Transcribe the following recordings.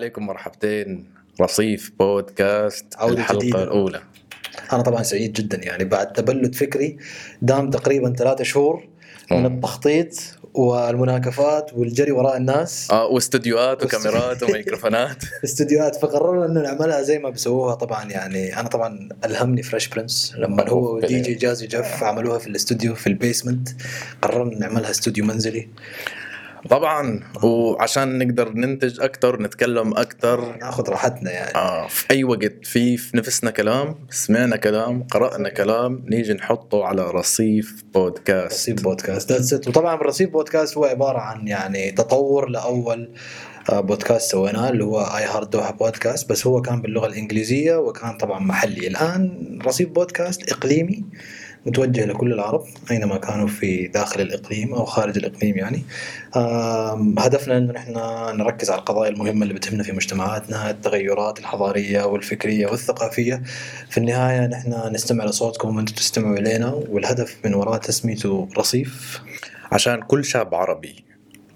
عليكم مرحبتين. رصيف بودكاست عودة الحلقة جديدة. الأولى. أنا طبعا سعيد جدا يعني. بعد تبلد فكري دام تقريبا ثلاثة شهور من. التخطيط والمناكفات والجري وراء الناس. آه واستديوهات واست- وكاميرات وميكروفونات. استديوهات فقررنا إنه نعملها زي ما بيسووها. طبعا يعني أنا طبعا ألهمني Fresh Prince لما هو أوه، DJ Jazzy Jeff عملوها في الاستوديو في ال basement قررنا نعملها استوديو منزلي. طبعا وعشان نقدر ننتج أكثر نتكلم أكثر ناخذ راحتنا يعني. آه في أي وقت في في نفسنا كلام سمعنا كلام قرأنا كلام نيجي نحطه على رصيف بودكاست. رصيف بودكاست that's it وطبعا رصيف بودكاست هو عبارة عن يعني تطور لأول آه، بودكاست سويناه اللي هو I Heart Doha بودكاست بس هو كان باللغة الإنجليزية وكان طبعا محلي. الآن رصيف بودكاست إقليمي. متوجه لكل العرب أينما كانوا في داخل الإقليم أو خارج الإقليم يعني. هدفنا إنه نحن نركز على القضايا المهمة اللي بتهمنا في مجتمعاتنا التغيرات الحضارية والفكرية والثقافية. في النهاية نحن نستمع لصوتكم وأنتم تستمعوا إلينا والهدف من وراء تسميته رصيف. عشان كل شاب عربي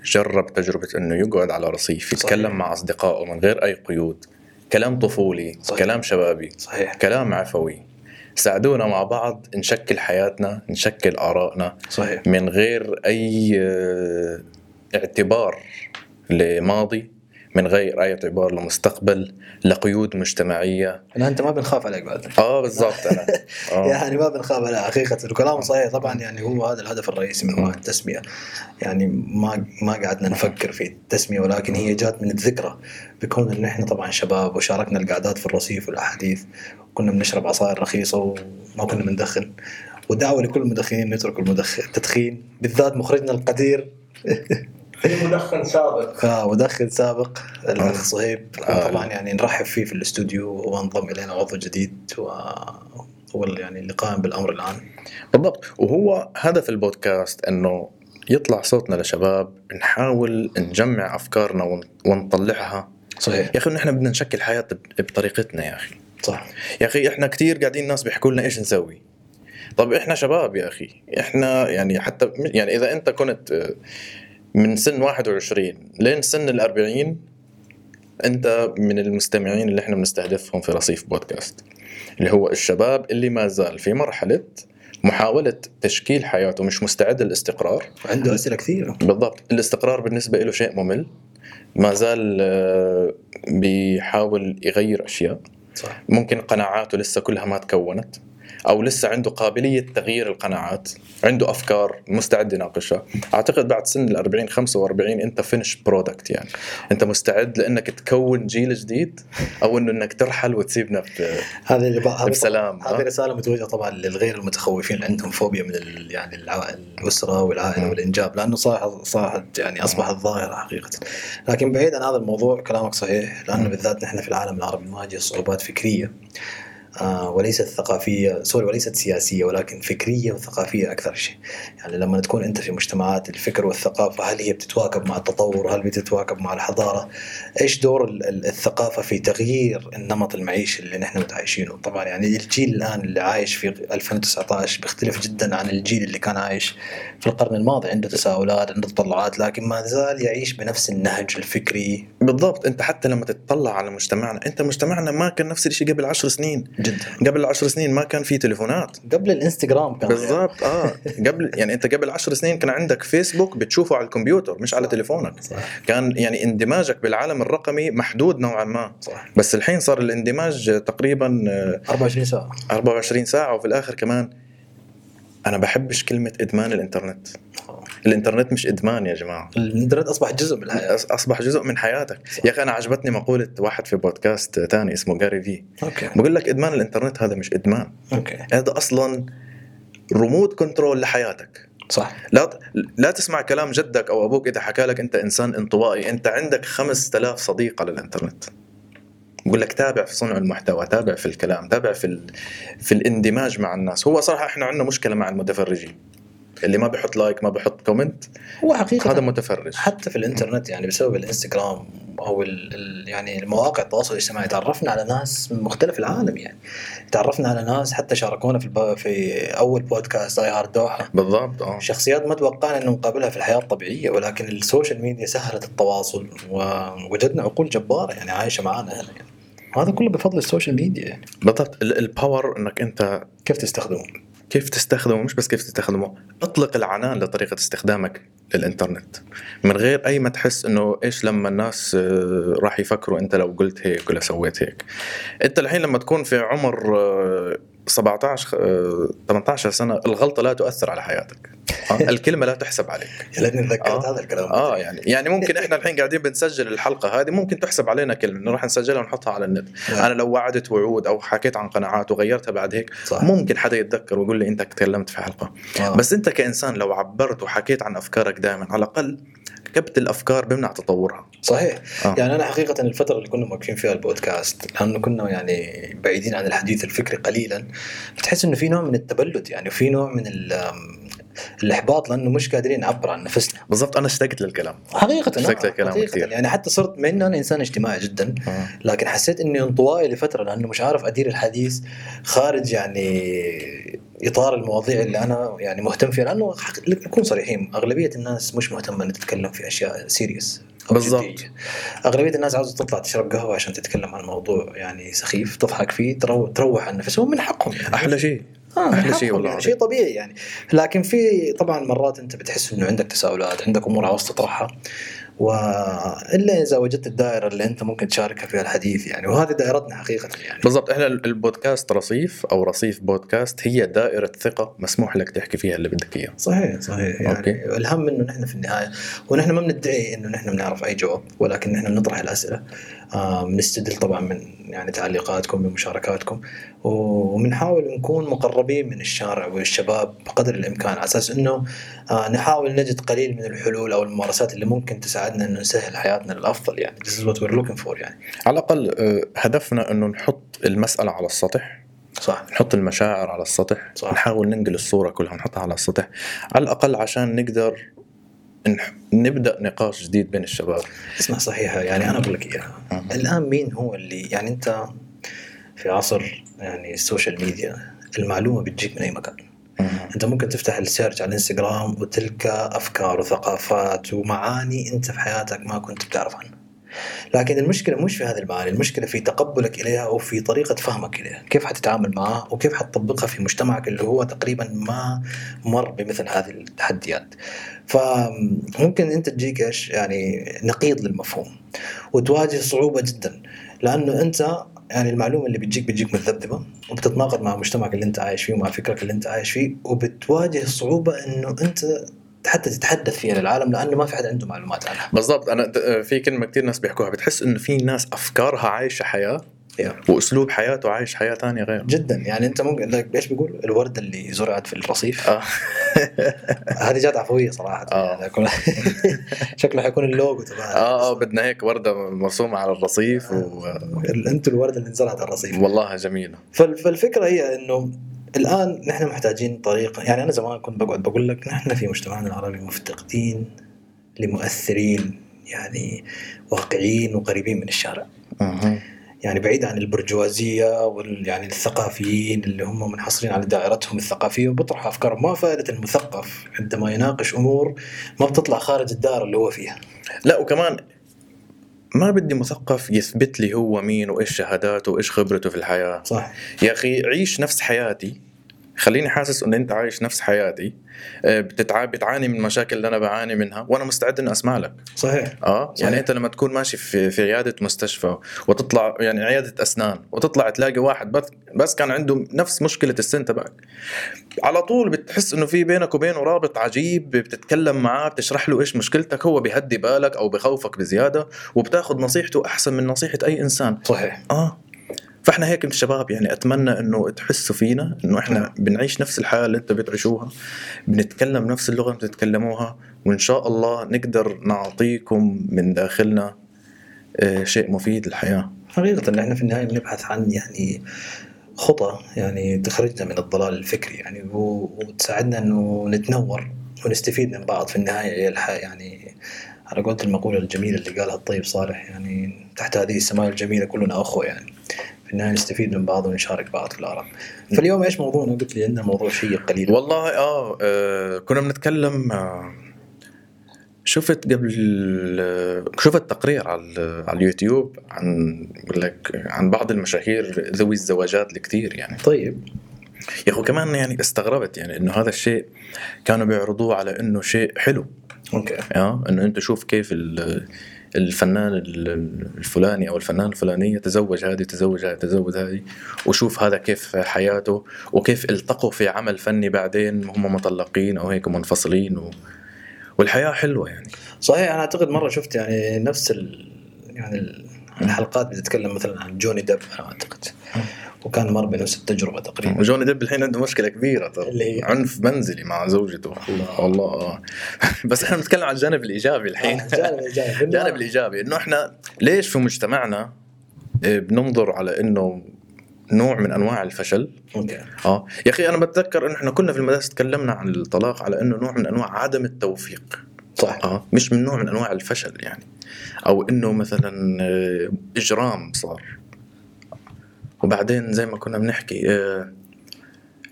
جرب تجربة إنه يقعد على رصيف يتكلم صحيح. مع أصدقائه من غير أي قيود. كلام طفولي صحيح. كلام شبابي صحيح. كلام عفوي. ساعدونا مع بعض نشكل حياتنا نشكل آرائنا صحيح. من غير أي آه، اعتبار لماضي. من غير أي اعتبار لمستقبل لقيود مجتمعية. لا أنت ما بنخاف عليك بعد. آه بالضبط. أنا. آه. يعني ما بنخاف على حقيقة وكلامه صحيح. طبعا يعني هو هذا الهدف الرئيسي من وراء التسمية. يعني ما ما قعدنا نفكر في التسمية ولكن هي جات من الذكرى. بكون إن إحنا طبعا شباب وشاركنا القعدات في الرصيف والأحاديث. كنا بنشرب عصائر رخيصة وما كنا بندخن. ودعوة لكل المدخنين يتركوا المدخن التدخين بالذات مخرجنا القدير. في مدخن سابق. آه مدخن سابق الاخ آه. صهيب آه. طبعا يعني نرحب فيه في الاستوديو وهو انضم إلينا عضو جديد وهو يعني اللي قائم بالأمر الآن. بالضبط. وهو هدف البودكاست إنه يطلع صوتنا لشباب نحاول نجمع أفكارنا ون- ونطلعها. صحيح. يا أخي نحن بدنا نشكل حياة ب- بطريقتنا يا أخي. صح. يا أخي إحنا كثير قاعدين الناس بيحكوا لنا إيش نسوي. طب إحنا شباب يا أخي. إحنا يعني حتى يعني إذا أنت كنت من سن 21 لين سن ال 40 أنت من المستمعين اللي إحنا بنستهدفهم في رصيف بودكاست اللي هو الشباب اللي ما زال في مرحلة محاولة تشكيل حياته مش مستعد للاستقرار. وعنده أسئلة كثيرة. بالضبط. الاستقرار بالنسبة له شيء ممل. ما زال آه، بيحاول يغير أشياء. صح. ممكن قناعاته لسه كلها ما تكونت. أو لسه عنده قابلية تغيير القناعات عنده أفكار مستعد يناقشها أعتقد بعد سن ال 40 45 أنت finished product يعني أنت مستعد لأنك تكون جيل جديد أو إنه إنك ترحل وتسيبنا هذه اللي بقى بسلام هذه. رساله متوجهه طبعا للغير المتخوفين اللي عندهم فوبيا من ال يعني الأسرة والعائلة. والإنجاب لأنه صاحت صاحت يعني أصبحت ظاهرة حقيقة لكن بعيد عن هذا الموضوع كلامك صحيح لأنه. بالذات نحن في العالم العربي نواجه صعوبات فكرية وليست ثقافية سوري وليست سياسية ولكن فكرية وثقافية أكثر شيء. يعني لما تكون أنت في مجتمعات الفكر والثقافة هل هي بتتواكب مع التطور؟ هل بتتواكب مع الحضارة؟ إيش دور ال- ال- الثقافة في تغيير النمط المعيشي اللي نحن متعايشينه طبعا يعني الجيل الآن اللي عايش في 2019 بيختلف جدا عن الجيل اللي كان عايش في القرن الماضي عنده تساؤلات عنده تطلعات لكن ما زال يعيش بنفس النهج الفكري. بالضبط. أنت حتى لما تتطلع على مجتمعنا أنت مجتمعنا ما كان نفس الشيء قبل عشر سنين. جدا. قبل عشر سنين ما كان في تليفونات. قبل الإنستغرام كان. بالضبط آه. قبل يعني أنت قبل عشر سنين كان عندك فيسبوك بتشوفه على الكمبيوتر مش على تليفونك. صح. كان يعني اندماجك بالعالم الرقمي محدود نوعا ما. صح. بس الحين صار الاندماج تقريبا آه، 24 ساعة. 24 ساعة وفي الآخر كمان أنا بحبش كلمة إدمان الإنترنت. الإنترنت مش إدمان يا جماعة. الإنترنت أصبح جزء من الحياة. أصبح جزء من حياتك. يا أخي أنا عجبتني مقولة واحد في بودكاست تاني اسمه Gary Vee okay. بقول لك إدمان الإنترنت هذا مش إدمان. okay. هذا أصلا remote control لحياتك. صح. لا لا تسمع كلام جدك أو أبوك إذا حكى لك أنت إنسان انطوائي. أنت عندك 5000 صديق على الانترنت بقول لك تابع في صنع المحتوى تابع في الكلام تابع في ال... في الاندماج مع الناس. هو صراحة إحنا عندنا مشكلة مع المتفرجين. اللي ما بيحط like ما بيحط comment هو حقيقة هذا متفرج. حتى في الإنترنت يعني بسبب الإنستغرام أو ال ال يعني المواقع التواصل الاجتماعي تعرفنا على ناس من مختلف العالم يعني. تعرفنا على ناس حتى شاركونا في. في أول بودكاست I Heart Doha بالضبط آه. شخصيات ما توقعنا انه نقابلها في الحياة الطبيعية ولكن ال social media سهلت التواصل ووجدنا عقول جبارة يعني عايشة معانا هنا يعني. وهذا كله بفضل ال social media يعني. بالضبط ال- ال power إنك أنت كيف تستخدمه؟ كيف تستخدمه؟ مش بس كيف تستخدمه أطلق العنان لطريقة استخدامك للإنترنت. من غير أي ما تحس إنه إيش لما الناس آه، راح يفكروا أنت لو قلت هيك ولا سويت هيك. أنت الحين لما تكون في عمر آه، 17 آه، 18 سنة الغلطة لا تؤثر على حياتك آه، الكلمة لا تحسب عليك يا ليتني تذكرت آه. هذا الكلام آه يعني يعني ممكن إحنا الحين قاعدين بنسجل الحلقة هذه ممكن تحسب علينا كلمة نروح نسجلها ونحطها على النت نعم. أنا لو وعدت وعود أو حكيت عن قناعات وغيرتها بعد هيك صح ممكن حدا يتذكر ويقول لي أنت تكلمت في حلقة آه. بس أنت كإنسان لو عبرت وحكيت عن أفكارك دائما على الأقل كبت الأفكار بيمنع تطورها صحيح آه. يعني أنا حقيقة الفترة اللي كنا موقفين فيها البودكاست لأنه كنا يعني بعيدين عن الحديث الفكري قليلا بتحس إنه في نوع من التبلد يعني في نوع من ال- الإحباط لأنه مش قادرين نعبر عن نفسنا بالضبط أنا اشتقت للكلام حقيقة اشتقت للكلام حقيقة كثير. يعني حتى صرت من أنا إنسان اجتماعي جدا آه. لكن حسيت إني انطوائي لفترة لأنه مش عارف أدير الحديث خارج يعني إطار المواضيع اللي أنا يعني مهتم فيها لأنه نكون صريحين أغلبية الناس مش مهتمة إنها تتكلم في أشياء serious بالضبط. أغلبية الناس عاوزة تطلع تشرب قهوة عشان تتكلم عن موضوع يعني سخيف تضحك فيه ترو- تروح عن نفسهم من حقهم يعني. أحلى شيء. آه حقهم شيء والله يعني. شيء طبيعي يعني. لكن في طبعا مرات أنت بتحس إنه عندك تساؤلات عندك أمور عاوز تطرحها. وإلا إذا وجدت الدائرة اللي أنت ممكن تشاركها فيها الحديث يعني وهذه دائرتنا حقيقة يعني. بالضبط إحنا البودكاست رصيف أو رصيف بودكاست هي دائرة ثقة مسموح لك تحكي فيها اللي بدك إياه. صحيح صحيح يعني أوكي. الهم إنه نحن في النهاية ونحن ما بندعي إنه نحن بنعرف أي جواب ولكن نحن بنطرح الأسئلة. بنستدل طبعا من يعني تعليقاتكم من مشاركاتكم وبنحاول نكون مقربين من الشارع والشباب بقدر الإمكان على أساس إنه آه نحاول نجد قليل من الحلول أو الممارسات اللي ممكن تساعدنا إنه نسهل حياتنا للأفضل يعني. This is what we're looking for يعني. على الأقل آه، هدفنا إنه نحط المسألة على السطح. صح. نحط المشاعر على السطح. صح. نحاول ننقل الصورة كلها نحطها على السطح. على الأقل عشان نقدر نبدأ نقاش جديد بين الشباب. اسمع صحيحة يعني أنا أقول لك إياها. آه. الآن مين هو اللي يعني أنت في عصر يعني ال social media المعلومة بتجيك من أي مكان. أنت ممكن تفتح ال search على الانستغرام وتلقى أفكار وثقافات ومعاني أنت في حياتك ما كنت بتعرف عنها. لكن المشكلة مش في هذه المعاني المشكلة في تقبلك إليها أو في طريقة فهمك إليها. كيف حتتعامل معها وكيف حتطبقها في مجتمعك اللي هو تقريبا ما مر بمثل هذه التحديات؟ فممكن أنت تجيك إيش؟ يعني نقيض للمفهوم وتواجه صعوبة جدا لأنه أنت يعني المعلومة اللي بتجيك بتجيك متذبذبة وبتتناقض مع مجتمعك اللي أنت عايش فيه ومع فكرك اللي أنت عايش فيه وبتواجه صعوبة إنه أنت حتى تتحدث فيها للعالم لأنه ما في حد عنده معلومات عنها. بالضبط. أنا د- في كلمة كثير ناس بيحكوها. بتحس إنه في ناس أفكارها عايشة حياة Yeah. وأسلوب حياته عايش حياة ثانية غير. جدا. يعني أنت ممكن لك إيش بيقول؟ الورده اللي زرعت في الرصيف. آه. هذه جات عفوية صراحة. آه. يعني كل- شكله حيكون اللوجو تبعها. آه آه بدنا هيك وردة مرسومة على الرصيف و... أنتوا الورده اللي نزرعت على الرصيف. والله جميلة. فال- فالفكرة هي إنه الآن نحن محتاجين طريقه يعني أنا زمان كنت بقعد بقول لك نحن في مجتمعنا العربي مفتقدين لمؤثرين يعني واقعيين وقريبين من الشارع أها. يعني بعيد عن البرجوازية وال يعني الثقافيين اللي هم منحصرين على دائرتهم الثقافية وبيطرحوا افكارهم ما فائده المثقف عندما يناقش أمور ما بتطلع خارج الدائرة اللي هو فيها لا وكمان ما بدي مثقف يثبت لي هو مين وإيش شهاداته وإيش خبرته في الحياة. صح. يا أخي عيش نفس حياتي خليني حاسس إنه أنت عايش نفس حياتي. آه، بتتع... بتعاني من المشاكل اللي أنا بعاني منها وأنا مستعد إني أسمع لك. صحيح. آه صحيح. يعني أنت لما تكون ماشي في في عيادة مستشفى وتطلع يعني عيادة أسنان وتطلع تلاقي واحد بس بس كان عنده نفس مشكلة السن تبعك. على طول بتحس إنه في بينك وبينه رابط عجيب بتتكلم معاه بتشرح له إيش مشكلتك هو بيهدي بالك أو بخوفك بزيادة وبتاخذ نصيحته أحسن من نصيحة أي إنسان. صحيح. آه. فاحنا هيك الشباب يعني أتمنى إنه تحسوا فينا إنه إحنا بنعيش نفس الحياة اللي أنتم بتعيشوها بنتكلم نفس اللغة اللي بتتكلموها وإن شاء الله نقدر نعطيكم من داخلنا آه، شيء مفيد للحياة. حقيقة إن إحنا في النهاية بنبحث عن يعني خطى يعني تخرجنا من الضلال الفكري يعني وتساعدنا إنه نتنور ونستفيد من بعض في النهاية هي الح- يعني. على قولة المقولة الجميلة اللي قالها الطيب صالح يعني تحت هذه السماء الجميلة كلنا أخوة يعني. النهاية نستفيد من بعض ونشارك بعض في الآراء. فاليوم إيش موضوعنا؟ قلت لي عندنا موضوع شيق قليل. والله آه, آه كنا بنتكلم آه شفت قبل شفت تقرير على على اليوتيوب عن بقول لك عن بعض المشاهير ذوي الزواجات الكثير يعني. طيب. يا اخو كمان يعني استغربت يعني إنه هذا الشيء كانوا بيعرضوه على إنه شيء حلو. أوكي. آه إنه أنت شوف كيف ال- الفنان ال- الفلاني أو الفنانة الفلانية تزوج هذه تزوج هذه تزوج هذه وشوف هذا كيف حياته وكيف التقوا في عمل فني بعدين هم مطلقين أو هيك منفصلين و... والحياة حلوة يعني. صحيح أنا أعتقد مرة شفت يعني نفس ال يعني ال- الحلقات بتتكلم مثلا عن جوني ديب أنا أعتقد. وكان مر بنفس التجربة تقريبا. وجوني ديب الحين عنده مشكلة كبيرة ترى. اللي هي؟ عنف منزلي مع زوجته. الله. والله آه. بس إحنا بنتكلم عن الجانب الإيجابي الحين. آه، الجانب الإيجابي. الجانب الإيجابي إنه إحنا ليش في مجتمعنا آه، بننظر على إنه نوع من أنواع الفشل؟ okay. آه. يا أخي أنا بتذكر انه إحنا كنا في المدرسة تكلمنا عن الطلاق على إنه نوع من أنواع عدم التوفيق. صح. آه. مش من نوع من أنواع الفشل يعني. أو إنه مثلا آه، إجرام صار. وبعدين زي ما كنا بنحكي آه،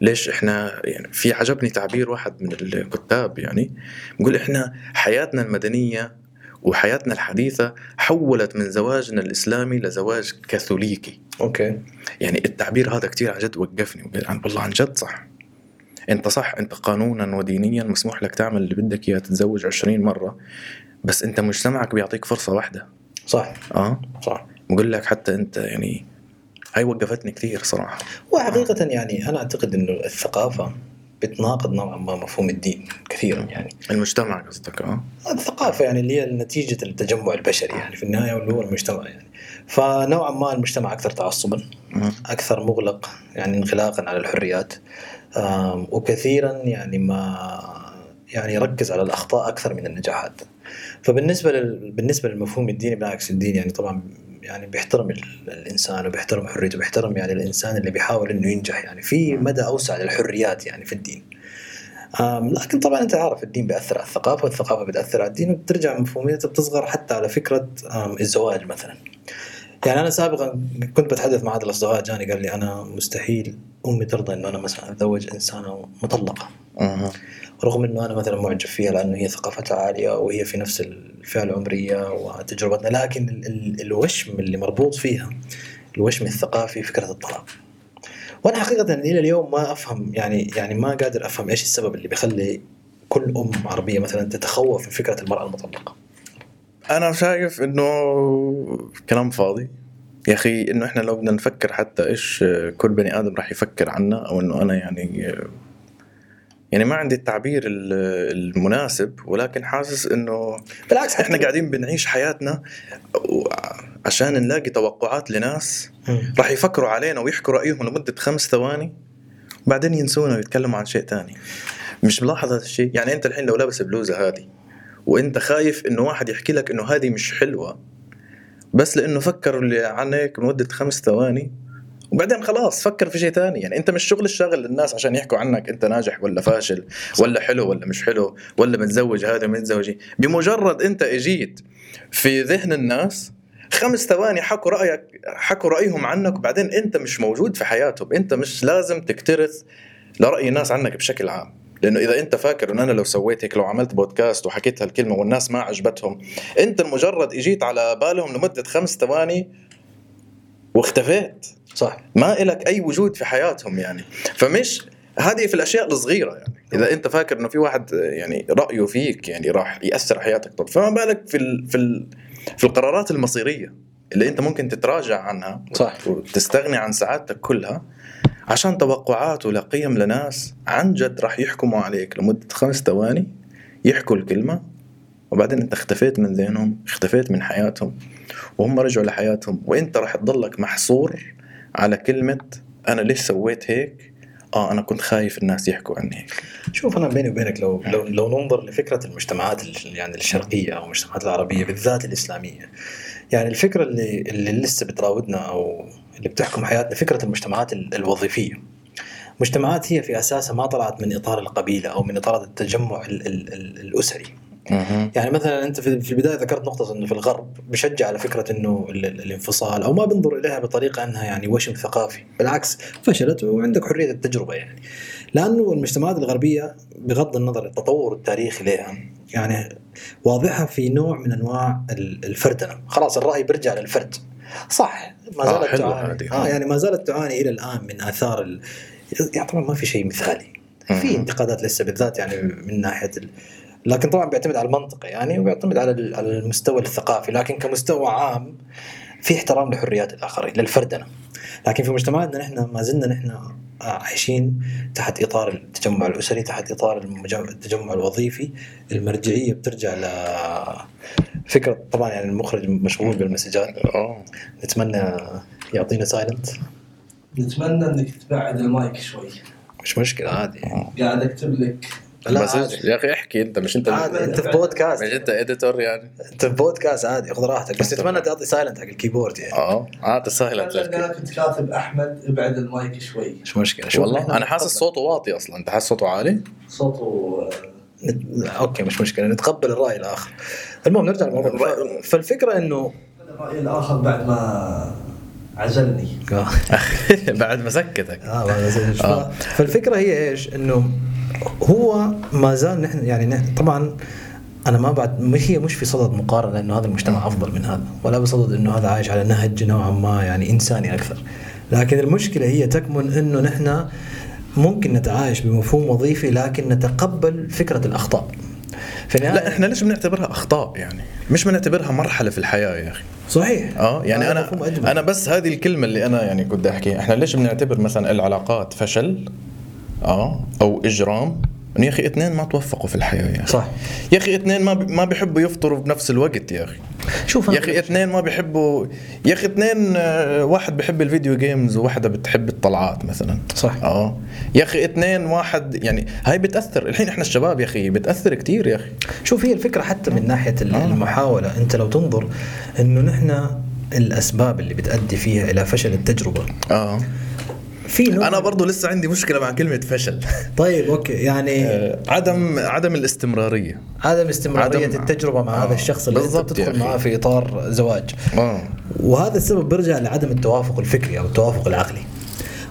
ليش إحنا يعني في عجبني تعبير واحد من الكتاب يعني بيقول إحنا حياتنا المدنية وحياتنا الحديثة حولت من زواجنا الإسلامي لزواج كاثوليكي. أوكي. يعني التعبير هذا كتير عن جد وقفني والله عن جد صح. أنت صح أنت قانونا ودينيا مسموح لك تعمل اللي بدك إياه تتزوج 20 مرة بس أنت مجتمعك بيعطيك فرصة واحدة. صح. آه؟ صح. بقول لك حتى أنت يعني هاي وقفتني كثير صراحة. وحقيقة يعني أنا أعتقد إنه الثقافة بتناقض نوعا ما مفهوم الدين كثيرا يعني. المجتمع قصدك آه. الثقافة يعني اللي هي نتيجة التجمع البشري يعني في النهاية واللي هو المجتمع يعني. فنوعا ما المجتمع أكثر تعصبا مم. أكثر مغلق يعني انغلاقا على الحريات. وكثيرا يعني ما يعني يركز على الأخطاء أكثر من النجاحات. فبالنسبة لل... بالنسبة للمفهوم الديني بالعكس الدين يعني طبعا يعني بيحترم ال- الإنسان وبيحترم حريته وبيحترم يعني الإنسان اللي بيحاول إنه ينجح يعني في مدى أوسع للحريات يعني في الدين. لكن طبعا أنت عارف الدين بيأثر على الثقافة والثقافة بتأثر على الدين وبترجع مفهوميتها بتصغر حتى على فكرة الزواج مثلا. يعني أنا سابقا كنت بتحدث مع احد الأصدقاء جاني قال لي أنا مستحيل أمي ترضى إنه أنا مثلا أتزوج إنسانة مطلقة. رغم إنه أنا مثلا معجب فيها لأنه هي ثقافتها عالية وهي في نفس الفئة العمرية وتجربتنا لكن ال- ال- الوشم اللي مربوط فيها الوشم الثقافي فكرة الطلاق. وأنا حقيقه إلى اليوم ما أفهم يعني يعني ما قادر أفهم إيش السبب اللي بيخلي كل أم عربية مثلا تتخوف من فكرة المرأة المطلقة. أنا شايف إنه كلام فاضي يا أخي إنه إحنا لو بدنا نفكر حتى إيش كل بني آدم راح يفكر عنا أو إنه أنا يعني يعني ما عندي التعبير ال- المناسب ولكن حاسس إنه بالعكس إحنا قاعدين بنعيش حياتنا عشان نلاقي توقعات لناس. راح يفكروا علينا ويحكوا رأيهم لمدة خمس ثواني بعدين ينسونا ويتكلموا عن شيء تاني مش ملاحظ هذا الشيء يعني أنت الحين لو لابس البلوزه هذه وأنت خايف إنه واحد يحكي لك إنه هذه مش حلوة بس لإنه فكر اللي عنك لمدة خمس ثواني وبعدين خلاص فكر في شيء ثاني. يعني أنت مش شغل الشاغل للناس عشان يحكوا عنك أنت ناجح ولا فاشل ولا حلو ولا مش حلو ولا متزوج هذا متزوج بمجرد أنت إجيت في ذهن الناس خمس ثواني حكوا رأيك حكوا رأيهم عنك وبعدين أنت مش موجود في حياتهم. أنت مش لازم تكترث لرأي الناس عنك بشكل عام. لأنه إذا أنت فاكر إنه أنا لو سويت هيك لو عملت بودكاست وحكيت هالكلمة والناس ما عجبتهم أنت مجرد إجيت على بالهم لمدة خمس ثواني واختفيت. صح. ما إلك أي وجود في حياتهم يعني. فمش هذه في الأشياء الصغيرة يعني. إذا أنت فاكر إنه في واحد يعني رأيه فيك يعني راح يأثر حياتك. طب فما بالك في ال في ال في القرارات المصيرية اللي أنت ممكن تتراجع عنها صح. وتستغني عن سعادتك كلها عشان توقعات ولقيم لناس عن جد راح يحكموا عليك لمدة خمس ثواني يحكوا الكلمة وبعدين أنت اختفيت من ذهنهم اختفيت من حياتهم وهم رجعوا لحياتهم. وأنت راح تضلك محصور على كلمة أنا ليش سويت هيك؟ آه أنا كنت خايف الناس يحكوا عني. هيك شوف أنا بيني وبينك لو لو لو ننظر لفكرة المجتمعات ال- يعني الشرقية أو المجتمعات العربية بالذات الإسلامية. يعني الفكرة اللي اللي لسه بتراودنا أو اللي بتحكم حياتنا فكرة المجتمعات ال- الوظيفية. مجتمعات هي في أساسها ما طلعت من إطار القبيلة أو من إطار التجمع ال ال ال الأسري. يعني مثلا أنت في البداية ذكرت نقطة إنه في الغرب بيشجع على فكرة إنه ال- ال- الانفصال أو ما بينظر إليها بطريقة إنها يعني وشم ثقافي، بالعكس فشلت وعندك حرية التجربة يعني. لأنه المجتمعات الغربية بغض النظر التطور التاريخي لها يعني واضحة في نوع من أنواع ال- الفردنة، خلاص الرأي بيرجع للفرد. صح ما آه، زالت حلوة تعاني. آه يعني ما زالت تعاني إلى الآن من آثار ال... يعني طبعا ما في شيء مثالي. في. انتقادات لسه بالذات يعني من ناحية ال... لكن طبعا بيعتمد على المنطقة يعني وبيعتمد على ال- على المستوى الثقافي لكن كمستوى عام في احترام لحريات الآخرين للفردنه لكن في مجتمعاتنا نحن ما زلنا نحن عايشين تحت إطار التجمع الأسري تحت إطار التجمع الوظيفي المرجعية بترجع ل فكرة طبعا يعني المخرج مشغول بال messages. آه. نتمنى يعطينا silent نتمنى إنك تبعد المايك شوي. مش مشكلة عادي. قاعد أكتب لك لا عادي. يا أخي احكي أنت مش أنت عادي أنت في بودكاست. مش أنت editor يعني؟ أنت في بودكاست عادي خذ راحتك. بس نتمنى تعطي silent حق ال keyboard يعني. آه سهل لأن أنا كنت كاتب أحمد ابعد المايك شوي. مش مشكلة. شوف والله أنا حاسس. صوته واطي أصلا. أنت حاسس صوته عالي؟ صوته نت... أوكي مش مشكلة. نتقبل الرأي الآخر. المهم نرجع للموضوع ف- فالفكرة إنه الرأي الآخر بعد ما عزلني. آه. بعد ما سكتك. آه آه. فالفكرة هي إيش؟ إنه هو ما زال نحن يعني نحن طبعا أنا ما بعد مش هي مش في صدد مقارنة إنه هذا المجتمع أفضل من هذا ولا بصدد إنه هذا عايش على نهج نوعا ما يعني إنساني أكثر. لكن المشكلة هي تكمن إنه نحن ممكن نتعايش بمفهوم وظيفي لكن نتقبل فكرة الأخطاء. في النهايه لا إحنا ليش بنعتبرها أخطاء يعني؟ مش بنعتبرها مرحلة في الحياة يا أخي. صحيح. آه يعني أنا. أنا بس هذه الكلمة اللي أنا يعني كنت احكي إحنا ليش بنعتبر مثلا العلاقات فشل؟ آه أو إجرام. انه يا أخي اثنين ما توفقوا في الحياة يا أخي. صح. يا أخي اثنين ما. ما بيحبوا يفطروا بنفس الوقت يا أخي. شوف يا أخي اثنين ما بيحبوا يا أخي اثنين آه، واحد بيحب ال video games وواحدة بتحب الطلعات مثلا. صح. آه. يا أخي اثنين واحد يعني هاي بتأثر. الحين إحنا الشباب يا أخي بتأثر كتير يا أخي. شوف هي الفكرة حتى من ناحية آه. المحاولة. أنت لو تنظر إنه نحن الأسباب اللي بتؤدي فيها إلى فشل التجربة. آه. في نوع. أنا برضو لسه عندي مشكلة مع كلمة فشل. طيب okay يعني آه، عدم عدم الاستمرارية. عدم استمراريه عدم- التجربة مع آه. هذا الشخص اللي أنت بتدخل. معاه في إطار زواج. آه. وهذا السبب بيرجع لعدم التوافق الفكري أو التوافق العقلي.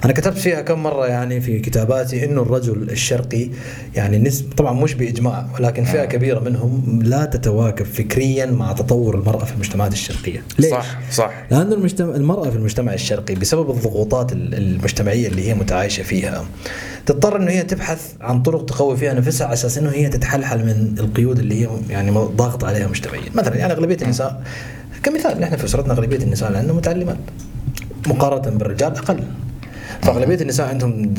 أنا كتبت فيها كم مرة يعني في كتاباتي إنه الرجل الشرقي يعني نسب طبعا مش بإجماع ولكن فئة كبيرة منهم لا تتواكب فكريا مع تطور المرأة في المجتمعات الشرقية. ليش؟ صح. صح لأن المجتمع المرأة في المجتمع الشرقي بسبب الضغوطات ال- المجتمعية اللي هي متعايشة فيها تضطر إنه هي تبحث عن طرق تقوي فيها نفسها على أساس إنه هي تتحلحل من القيود اللي هي يعني ضاغط عليها مجتمعيا، مثلا يعني أغلبية النساء كمثال نحن في أسرتنا أغلبية النساء لأنه متعلمات مقارنة بالرجال أقل. فاغلبيه النساء عندهم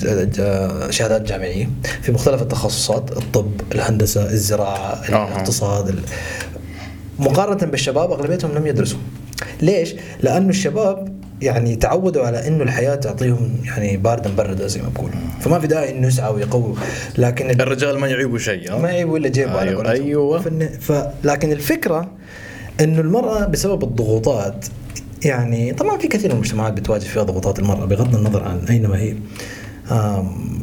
شهادات جامعية في مختلف التخصصات الطب، الهندسة، الزراعة،. الاقتصاد، ال- مقارنة بالشباب أغلبيتهم لم يدرسوا ليش؟ لأنه الشباب يعني تعودوا على إنه الحياة تعطيهم يعني باردا بردا زي ما بقولوا فما في داعي إنه يسعوا ويقووا لكن ال- الرجال ما يعيبوا شيء ما يبوا إلا جيبه على أيوة، قولتهم. أيوة. فن- ف... لكن الفكرة إنه المرأة بسبب الضغوطات يعني طبعا في كثير من المجتمعات بتواجه فيها ضغوطات المرأة بغض النظر عن اينما هي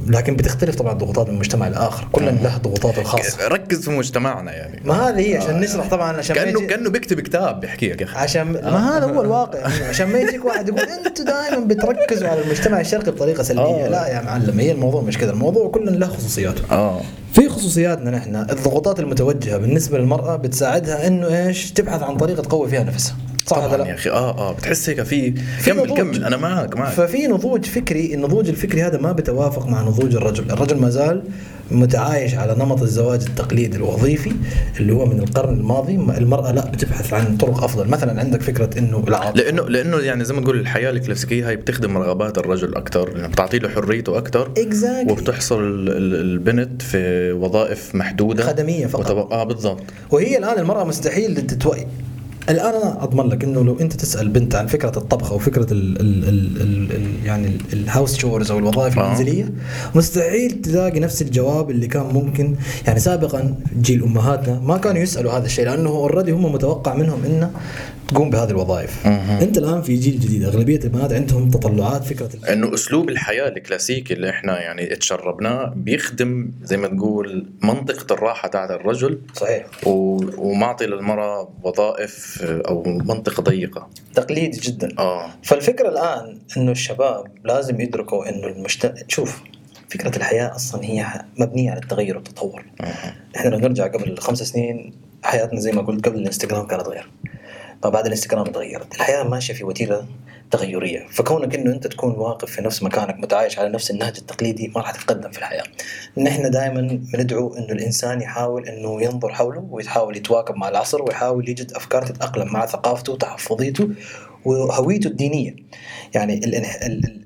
لكن بتختلف طبعا ضغوطات من مجتمع لاخر كل له ضغوطاته الخاصة. ركز في مجتمعنا يعني. ما هذه هي عشان نشرح طبعا عشان كأنه يجي- كأنه بيكتب كتاب بيحكي لك يا أخي. عشان ما هذا هو الواقع. عشان ما يجيك واحد يقول أنتم دائما بتركزوا على المجتمع الشرقي بطريقة سلبية. آه. لا يا معلم هي الموضوع مش كذا. الموضوع كل له خصوصياته. آه. في خصوصياتنا نحن الضغوطات المتوجهة بالنسبة للمرأة بتساعدها إنه إيش؟ تبحث عن طريقة تقوي فيها نفسها. صح طبعا لا؟ يا أخي. آه آه بتحس هيك في كمل. كمل. أنا معك معك ففي نضوج فكري النضوج الفكري هذا ما بيتوافق مع نضوج الرجل. الرجل ما زال متعايش على نمط الزواج التقليدي الوظيفي اللي هو من القرن الماضي. المرأة لا بتبحث عن طرق أفضل. مثلا عندك فكرة أنه العاطفة لأنه لأنه يعني زي ما نقول الحياة الكلاسيكية هي بتخدم رغبات الرجل أكثر لأنها بتعطي له حريته أكثر Exactly. ال- البنت في وظائف محدودة. خدمية فقط. وتب... آه بالضبط. وهي الآن المرأة مستحيل تتوئي. الآن أنا أضمن لك إنه لو أنت تسأل بنت عن فكرة الطبخ أو فكرة ال ال ال ال ال يعني ال- ال house chores أو الوظائف آه. المنزلية مستحيل تلاقي نفس الجواب اللي كان ممكن يعني سابقا جيل أمهاتنا ما كانوا يسألوا هذا الشيء لأنه already هم متوقع منهم إنه تقوم بهذه الوظائف. مهم. انت الآن في جيل جديد أغلبية البنات عندهم تطلعات فكرة ال- إنه أسلوب الحياة الكلاسيكي اللي إحنا يعني اتشربناه بيخدم زي ما تقول منطقة الراحة تاعت الرجل صحيح. و... ومعطي للمرأة وظائف أو منطقة ضيقة. تقليدي جدا. آه. فالفكرة الآن إنه الشباب لازم يدركوا إنه المجتمع شوف فكرة الحياة أصلا هي مبنية على التغير والتطور. إحنا لو نرجع قبل خمس سنين حياتنا زي ما قلت قبل الإنستغرام كانت غير. فبعد الانستغرام تغيرت الحياة ماشية في وتيرة تغيرية. فكونك إنه أنت تكون واقف في نفس مكانك متعايش على نفس النهج التقليدي ما راح تتقدم في الحياة. نحن دائما بندعو إنه الإنسان يحاول إنه ينظر حوله ويحاول يتواكب مع العصر ويحاول يجد افكار تتأقلم مع ثقافته وتحفظيته وهويته الدينية. يعني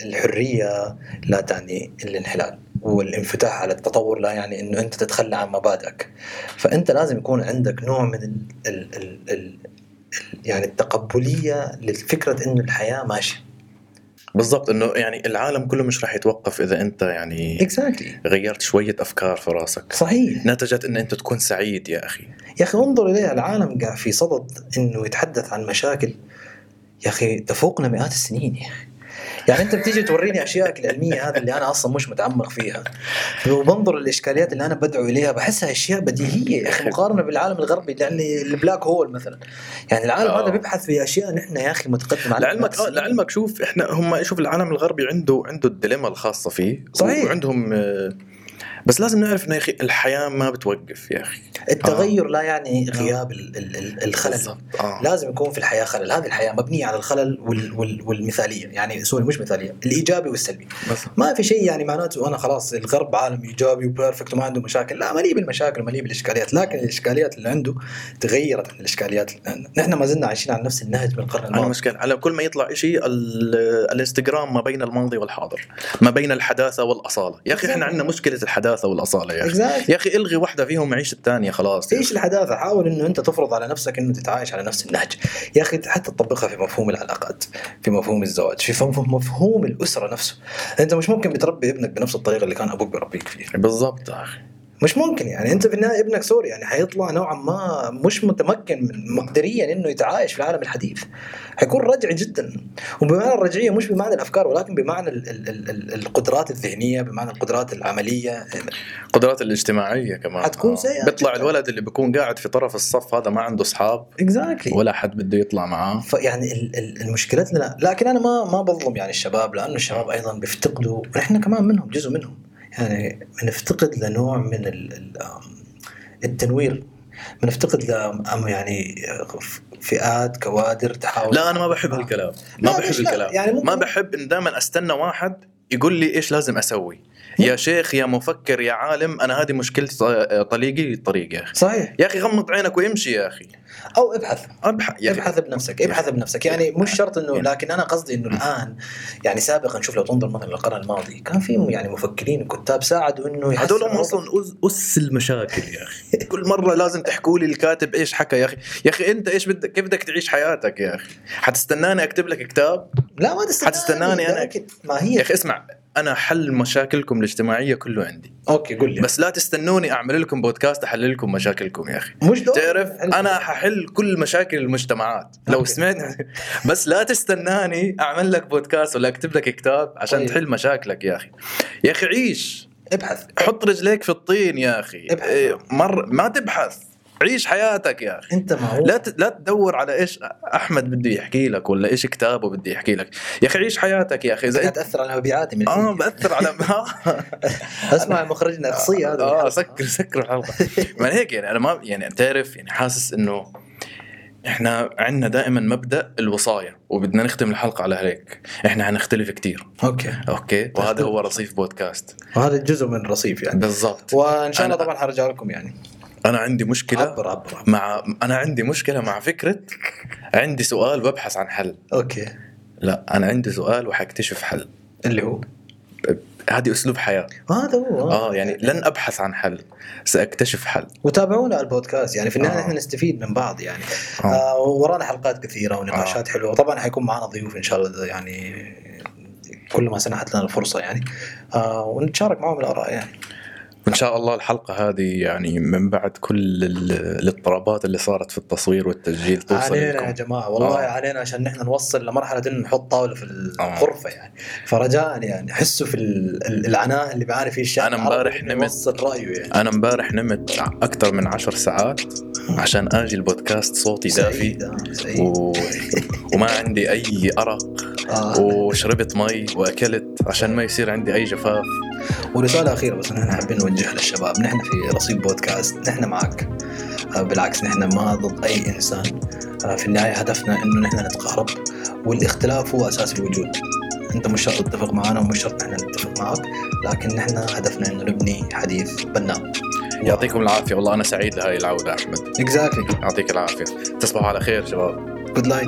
الحرية لا تعني الانحلال والانفتاح على التطور لا يعني إنه أنت تتخلى عن مبادئك. فأنت لازم يكون عندك نوع من ال... ال... ال... يعني التقبلية لفكرة إنه الحياة ماشية. بالضبط إنه يعني العالم كله مش راح يتوقف إذا أنت يعني اكزاكتلي غيرت شوية أفكار في راسك. صحيح. نتجت إن أنت تكون سعيد يا أخي. يا أخي انظر إليها العالم قاعد في صدد إنه يتحدث عن مشاكل. يا أخي تفوقنا مئات السنين يا أخي. يعني انت بتيجي توريني اشياء العلمية هذه اللي أنا أصلا مش متعمق فيها. وبنظر الإشكاليات اللي أنا بدعو إليها بحسها أشياء بديهية يا أخي مقارنة بالعالم الغربي يعني ال black hole مثلا. يعني العالم آه. هذا بيبحث في أشياء نحن يا أخي متقدم عليها لعلمك آه لعلمك شوف إحنا هم شوف العالم الغربي عنده عنده ال dilemma الخاصة فيه. صحيح. وعندهم آه، بس لازم نعرف إنه يا أخي الحياة ما بتوقف يا أخي. التغير لا يعني غياب ال- ال- ال- الخلل. آه. لازم يكون في الحياة خلل، هذه الحياة مبنية على الخلل وال وال والمثالية، يعني sorry مش مثالية، الإيجابي والسلبي. بس ما في شيء يعني معناته أنا خلاص الغرب عالم إيجابي و perfect وما عنده مشاكل، لا مليء بالمشاكل مليء بالإشكاليات، لكن الإشكاليات اللي عنده تغيرت عن الإشكاليات. نحن ما زلنا عايشين على نفس النهج من القرن أنا الماضي. مشكلة على كل ما يطلع شيء الإنستغرام ما بين الماضي والحاضر ما بين الحداثة والأصالة. يا أخي إحنا عندنا مشكلة الحداثة والأصالة يا أخي Exactly. يا أخي إلغي واحدة فيهم عيش الثانية خلاص إيش. الحداثة؟ حاول إنه أنت تفرض على نفسك إنه تتعايش على نفس النهج. يا أخي حتى تطبقها في مفهوم العلاقات، في مفهوم الزواج، في مفهوم مفهوم الأسرة نفسه. أنت مش ممكن بتربي ابنك بنفس الطريقة اللي كان أبوك بيربيك فيها. بالضبط يا أخي مش ممكن يعني أنت في النهاية ابنك sorry يعني حيطلع نوعا ما مش متمكن مقدريا إنه يتعايش في العالم الحديث. حيكون رجعي جدا وبمعنى الرجعية مش بمعنى الأفكار ولكن بمعنى ال ال ال ال القدرات الذهنية بمعنى القدرات العملية. القدرات الاجتماعية كمان. حتكون آه. سيئة بيطلع جداً. الولد اللي بيكون قاعد في طرف الصف هذا ما عنده أصحاب. exactly ولا حد بده يطلع معاه. فيعني ال- ال- المشكلات لنا لكن أنا ما ما بظلم يعني الشباب لأنه الشباب أيضا بيفتقدوا ونحن كمان منهم جزء منهم. يعني بنفتقد لنوع من التنوير. بنفتقد ل يعني فئات كوادر تحاول. لا أنا ما بحب هالكلام ما لا، بحب؟ الكلام. يعني ما بحب إن دائما أستنى واحد يقول لي إيش لازم أسوي. يا شيخ يا مفكر يا عالم أنا هذه مشكلتي ط- طريقي الطريق يا أخي. صحيح. يا أخي غمض عينك وامشي يا أخي. أو ابحث. أبحث يا ابحث بنفسك ابحث بنفسك. يعني مش شرط إنه لكن أنا قصدي إنه الآن يعني سابقا شوف لو تنظر مثلا للقرن الماضي كان في يعني مفكرين وكتاب ساعدوا إنه هذول هم أصلا اس المشاكل يا أخي. كل مرة لازم تحكوا لي الكاتب إيش حكى يا أخي. يا أخي أنت إيش بدك كيف بدك تعيش حياتك يا أخي؟ حتستناني أكتب لك كتاب؟ لا ما تستناني. حتستناني؟ لكن ما هي يا أخي اسمع. أنا حل مشاكلكم الاجتماعية كله عندي. okay قول لي. بس لا تستنوني أعمل لكم بودكاست أحل لكم مشاكلكم يا أخي. مش دور. تعرف أنا ححل كل مشاكل المجتمعات. لو okay. سمعت بس لا تستناني أعمل لك بودكاست ولا أكتب لك كتاب عشان طيب. تحل مشاكلك يا أخي. يا أخي عيش. ابحث. حط رجليك في الطين يا أخي. ابحث. إيه، مر ما تبحث. عيش حياتك يا أخي. أنت ما هو لا ت... لا تدور على إيش أحمد بده يحكي لك ولا إيش كتابه بده يحكي لك. يا أخي عيش حياتك يا أخي. إذا إنت تاثر على مبيعاتي من آه بأثر على أسمع مخرجنا اخصيه هذا آه سكر سكر الحلقة. ما هيك يعني أنا ما يعني تعرف يعني حاسس إنه إحنا عندنا دائما مبدأ الوصايه وبدنا نختم الحلقة على هيك. إحنا حنختلف كتير. okay. okay؟ وهذا هو رصيف بودكاست. وهذا جزء من رصيف يعني. بالضبط. وإن شاء الله طبعا حرجع لكم يعني. أنا عندي مشكلة عبر عبر, عبر. مع أنا عندي مشكلة مع فكرة عندي سؤال وابحث عن حل. okay. لا أنا عندي سؤال وحكتشف حل. اللي هو؟ هذه أسلوب حياة. هذا هو. آه يعني لن أبحث عن حل سأكتشف حل. وتابعونا على البودكاست يعني في النهاية آه. إحنا نستفيد من بعض يعني. آه. آه ورانا حلقات كثيرة ونقاشات حلوة. وطبعا حيكون معنا ضيوف إن شاء الله يعني كل ما سنحت لنا الفرصة يعني. آه ونتشارك معهم الآراء يعني. ان شاء الله الحلقة هذه يعني من بعد كل ال- الاضطرابات اللي صارت في التصوير والتسجيل توصل علينا يا لكم جماعة والله آه. علينا عشان نحن نوصل لمرحلة إنه نحط طاولة في الغرفة يعني فرجاء يعني حسوا في ال- ال- العناء اللي بيعاني فيه الشعب العربي امبارح نمت. رأيه يعني أنا امبارح نمت أكثر من عشر ساعات عشان آجي البودكاست صوتي دافي سعيد آه، سعيد و... وما عندي أي أرق آه. وشربت مي وأكلت عشان ما يصير عندي أي جفاف ورساله اخيره بس نحن حابين نوجهها للشباب نحن في رصيد بودكاست نحن معك. آه، بالعكس نحن ما ضد أي إنسان. آه، في النهاية هدفنا إنه نحن نتقارب والاختلاف هو أساس الوجود. أنت مش شرط تتفق معنا ومش شرط نحن نتفق معك لكن نحن هدفنا إنه نبني حديث بناء يعطيكم العافية. والله أنا سعيد لهي العودة أحمد. exactly يعطيك العافية. تصبحوا على خير شباب. good night